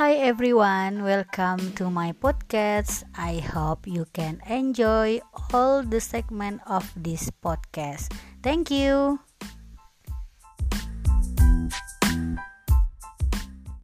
Hi everyone, welcome to my podcast. I hope you can enjoy all the segment of this podcast. Thank you.